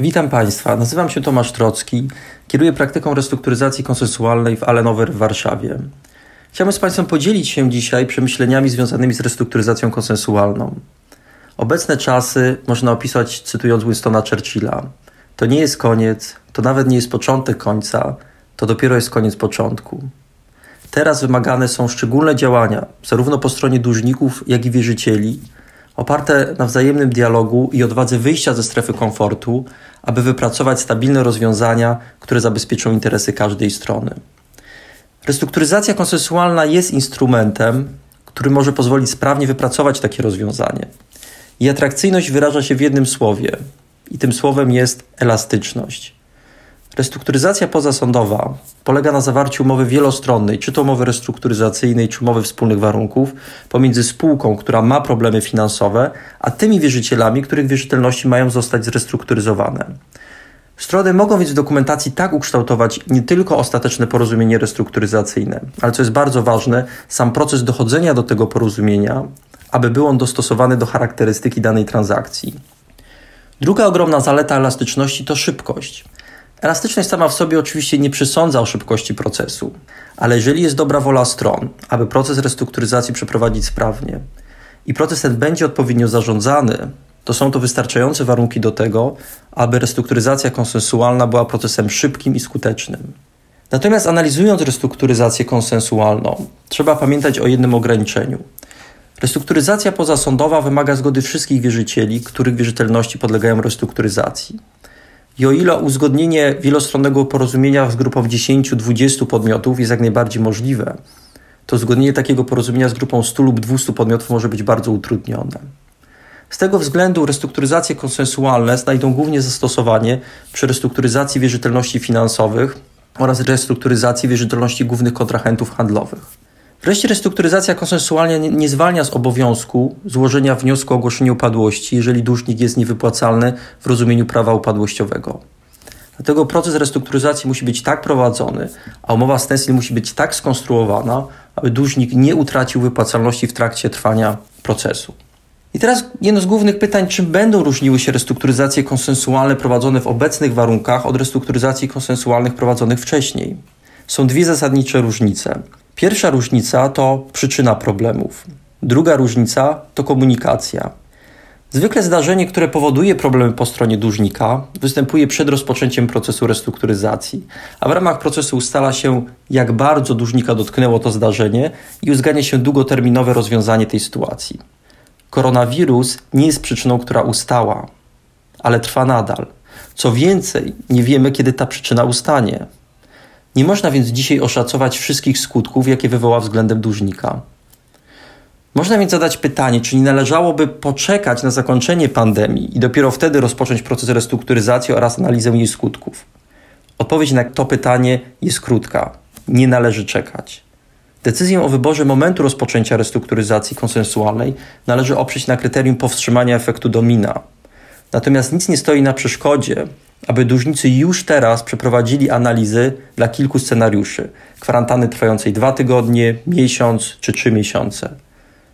Witam Państwa, nazywam się Tomasz Trocki, kieruję praktyką restrukturyzacji konsensualnej w Alenower w Warszawie. Chciałbym z Państwem podzielić się dzisiaj przemyśleniami związanymi z restrukturyzacją konsensualną. Obecne czasy można opisać cytując Winstona Churchilla. To nie jest koniec, to nawet nie jest początek końca, to dopiero jest koniec początku. Teraz wymagane są szczególne działania, zarówno po stronie dłużników, jak i wierzycieli, oparte na wzajemnym dialogu i odwadze wyjścia ze strefy komfortu, aby wypracować stabilne rozwiązania, które zabezpieczą interesy każdej strony. Restrukturyzacja konsensualna jest instrumentem, który może pozwolić sprawnie wypracować takie rozwiązanie. Jej atrakcyjność wyraża się w jednym słowie, i tym słowem jest elastyczność. Restrukturyzacja pozasądowa polega na zawarciu umowy wielostronnej, czy to umowy restrukturyzacyjnej, czy umowy wspólnych warunków, pomiędzy spółką, która ma problemy finansowe, a tymi wierzycielami, których wierzytelności mają zostać zrestrukturyzowane. Strony mogą więc w dokumentacji tak ukształtować nie tylko ostateczne porozumienie restrukturyzacyjne, ale co jest bardzo ważne, sam proces dochodzenia do tego porozumienia, aby był on dostosowany do charakterystyki danej transakcji. Druga ogromna zaleta elastyczności to szybkość. Elastyczność sama w sobie oczywiście nie przesądza o szybkości procesu, ale jeżeli jest dobra wola stron, aby proces restrukturyzacji przeprowadzić sprawnie i proces ten będzie odpowiednio zarządzany, to są to wystarczające warunki do tego, aby restrukturyzacja konsensualna była procesem szybkim i skutecznym. Natomiast analizując restrukturyzację konsensualną, trzeba pamiętać o jednym ograniczeniu. Restrukturyzacja pozasądowa wymaga zgody wszystkich wierzycieli, których wierzytelności podlegają restrukturyzacji. I o ile uzgodnienie wielostronnego porozumienia z grupą 10-20 podmiotów jest jak najbardziej możliwe, to uzgodnienie takiego porozumienia z grupą 100 lub 200 podmiotów może być bardzo utrudnione. Z tego względu restrukturyzacje konsensualne znajdą głównie zastosowanie przy restrukturyzacji wierzytelności finansowych oraz restrukturyzacji wierzytelności głównych kontrahentów handlowych. Wreszcie restrukturyzacja konsensualna nie, nie zwalnia z obowiązku złożenia wniosku o ogłoszenie upadłości, jeżeli dłużnik jest niewypłacalny w rozumieniu prawa upadłościowego. Dlatego proces restrukturyzacji musi być tak prowadzony, a umowa stencil musi być tak skonstruowana, aby dłużnik nie utracił wypłacalności w trakcie trwania procesu. I teraz jedno z głównych pytań, czym będą różniły się restrukturyzacje konsensualne prowadzone w obecnych warunkach od restrukturyzacji konsensualnych prowadzonych wcześniej? Są dwie zasadnicze różnice. Pierwsza różnica to przyczyna problemów. Druga różnica to komunikacja. Zwykle zdarzenie, które powoduje problemy po stronie dłużnika, występuje przed rozpoczęciem procesu restrukturyzacji, a w ramach procesu ustala się, jak bardzo dłużnika dotknęło to zdarzenie i uzgadnia się długoterminowe rozwiązanie tej sytuacji. Koronawirus nie jest przyczyną, która ustała, ale trwa nadal. Co więcej, nie wiemy, kiedy ta przyczyna ustanie. Nie można więc dzisiaj oszacować wszystkich skutków, jakie wywoła względem dłużnika. Można więc zadać pytanie, czy nie należałoby poczekać na zakończenie pandemii i dopiero wtedy rozpocząć proces restrukturyzacji oraz analizę jej skutków? Odpowiedź na to pytanie jest krótka: nie należy czekać. Decyzję o wyborze momentu rozpoczęcia restrukturyzacji konsensualnej należy oprzeć na kryterium powstrzymania efektu domina. Natomiast nic nie stoi na przeszkodzie, aby dłużnicy już teraz przeprowadzili analizy dla kilku scenariuszy kwarantanny trwającej dwa tygodnie, miesiąc czy trzy miesiące.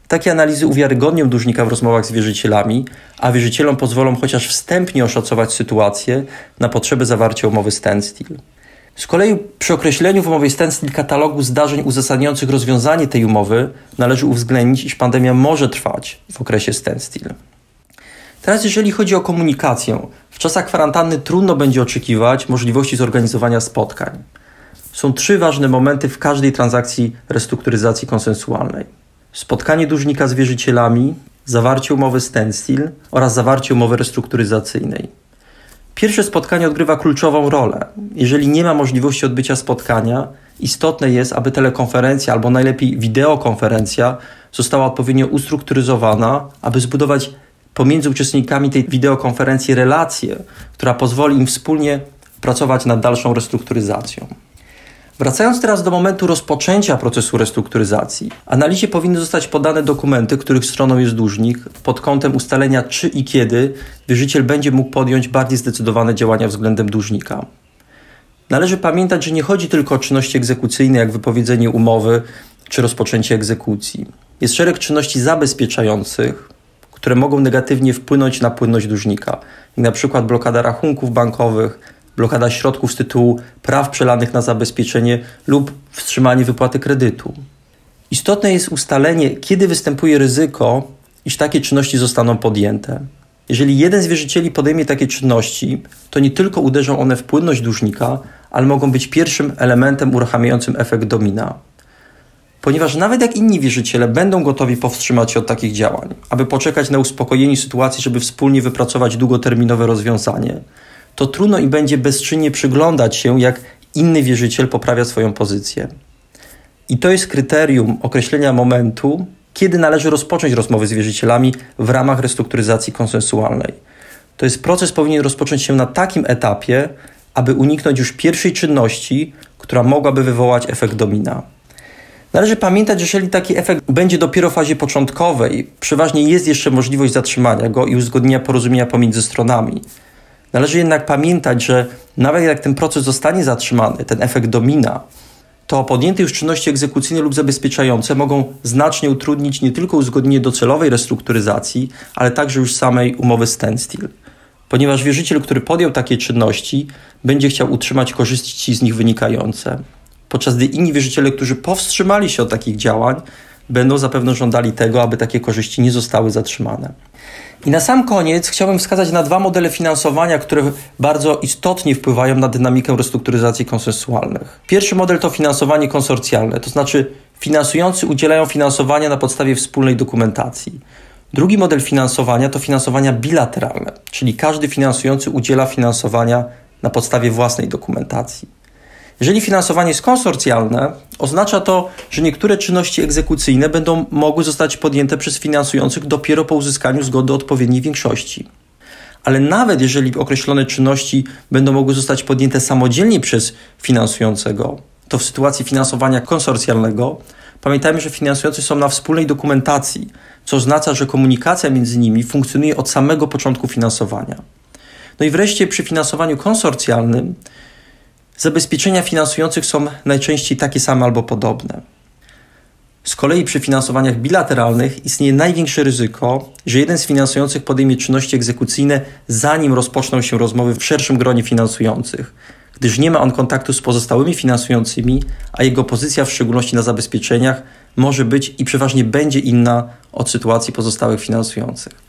Takie analizy uwiarygodnią dłużnika w rozmowach z wierzycielami, a wierzycielom pozwolą chociaż wstępnie oszacować sytuację na potrzeby zawarcia umowy standstill. Z kolei przy określeniu w umowie standstill katalogu zdarzeń uzasadniających rozwiązanie tej umowy należy uwzględnić, iż pandemia może trwać w okresie standstill. Teraz jeżeli chodzi o komunikację, w czasach kwarantanny trudno będzie oczekiwać możliwości zorganizowania spotkań. Są trzy ważne momenty w każdej transakcji restrukturyzacji konsensualnej. Spotkanie dłużnika z wierzycielami, zawarcie umowy standstill oraz zawarcie umowy restrukturyzacyjnej. Pierwsze spotkanie odgrywa kluczową rolę. Jeżeli nie ma możliwości odbycia spotkania, istotne jest, aby telekonferencja albo najlepiej wideokonferencja została odpowiednio ustrukturyzowana, aby zbudować pomiędzy uczestnikami tej wideokonferencji relację, która pozwoli im wspólnie pracować nad dalszą restrukturyzacją. Wracając teraz do momentu rozpoczęcia procesu restrukturyzacji, analizie powinny zostać podane dokumenty, których stroną jest dłużnik, pod kątem ustalenia czy i kiedy wierzyciel będzie mógł podjąć bardziej zdecydowane działania względem dłużnika. Należy pamiętać, że nie chodzi tylko o czynności egzekucyjne, jak wypowiedzenie umowy czy rozpoczęcie egzekucji. Jest szereg czynności zabezpieczających, które mogą negatywnie wpłynąć na płynność dłużnika, jak na przykład blokada rachunków bankowych, blokada środków z tytułu praw przelanych na zabezpieczenie lub wstrzymanie wypłaty kredytu. Istotne jest ustalenie, kiedy występuje ryzyko, iż takie czynności zostaną podjęte. Jeżeli jeden z wierzycieli podejmie takie czynności, to nie tylko uderzą one w płynność dłużnika, ale mogą być pierwszym elementem uruchamiającym efekt domina. Ponieważ nawet jak inni wierzyciele będą gotowi powstrzymać się od takich działań, aby poczekać na uspokojenie sytuacji, żeby wspólnie wypracować długoterminowe rozwiązanie, to trudno im będzie bezczynnie przyglądać się, jak inny wierzyciel poprawia swoją pozycję. I to jest kryterium określenia momentu, kiedy należy rozpocząć rozmowy z wierzycielami w ramach restrukturyzacji konsensualnej. To jest proces powinien rozpocząć się na takim etapie, aby uniknąć już pierwszej czynności, która mogłaby wywołać efekt domina. Należy pamiętać, że jeżeli taki efekt będzie dopiero w fazie początkowej, przeważnie jest jeszcze możliwość zatrzymania go i uzgodnienia porozumienia pomiędzy stronami. Należy jednak pamiętać, że nawet jak ten proces zostanie zatrzymany, ten efekt domina, to podjęte już czynności egzekucyjne lub zabezpieczające mogą znacznie utrudnić nie tylko uzgodnienie docelowej restrukturyzacji, ale także już samej umowy standstill. Ponieważ wierzyciel, który podjął takie czynności, będzie chciał utrzymać korzyści z nich wynikające, podczas gdy inni wierzyciele, którzy powstrzymali się od takich działań, będą zapewne żądali tego, aby takie korzyści nie zostały zatrzymane. I na sam koniec chciałbym wskazać na dwa modele finansowania, które bardzo istotnie wpływają na dynamikę restrukturyzacji konsensualnych. Pierwszy model to finansowanie konsorcjalne, to znaczy finansujący udzielają finansowania na podstawie wspólnej dokumentacji. Drugi model finansowania to finansowania bilateralne, czyli każdy finansujący udziela finansowania na podstawie własnej dokumentacji. Jeżeli finansowanie jest konsorcjalne, oznacza to, że niektóre czynności egzekucyjne będą mogły zostać podjęte przez finansujących dopiero po uzyskaniu zgody odpowiedniej większości. Ale nawet jeżeli określone czynności będą mogły zostać podjęte samodzielnie przez finansującego, to w sytuacji finansowania konsorcjalnego pamiętajmy, że finansujący są na wspólnej dokumentacji, co oznacza, że komunikacja między nimi funkcjonuje od samego początku finansowania. No i wreszcie przy finansowaniu konsorcjalnym Zabezpieczenia finansujących są najczęściej takie same albo podobne. Z kolei przy finansowaniach bilateralnych istnieje największe ryzyko, że jeden z finansujących podejmie czynności egzekucyjne, zanim rozpoczną się rozmowy w szerszym gronie finansujących, gdyż nie ma on kontaktu z pozostałymi finansującymi, a jego pozycja, w szczególności na zabezpieczeniach, może być i przeważnie będzie inna od sytuacji pozostałych finansujących.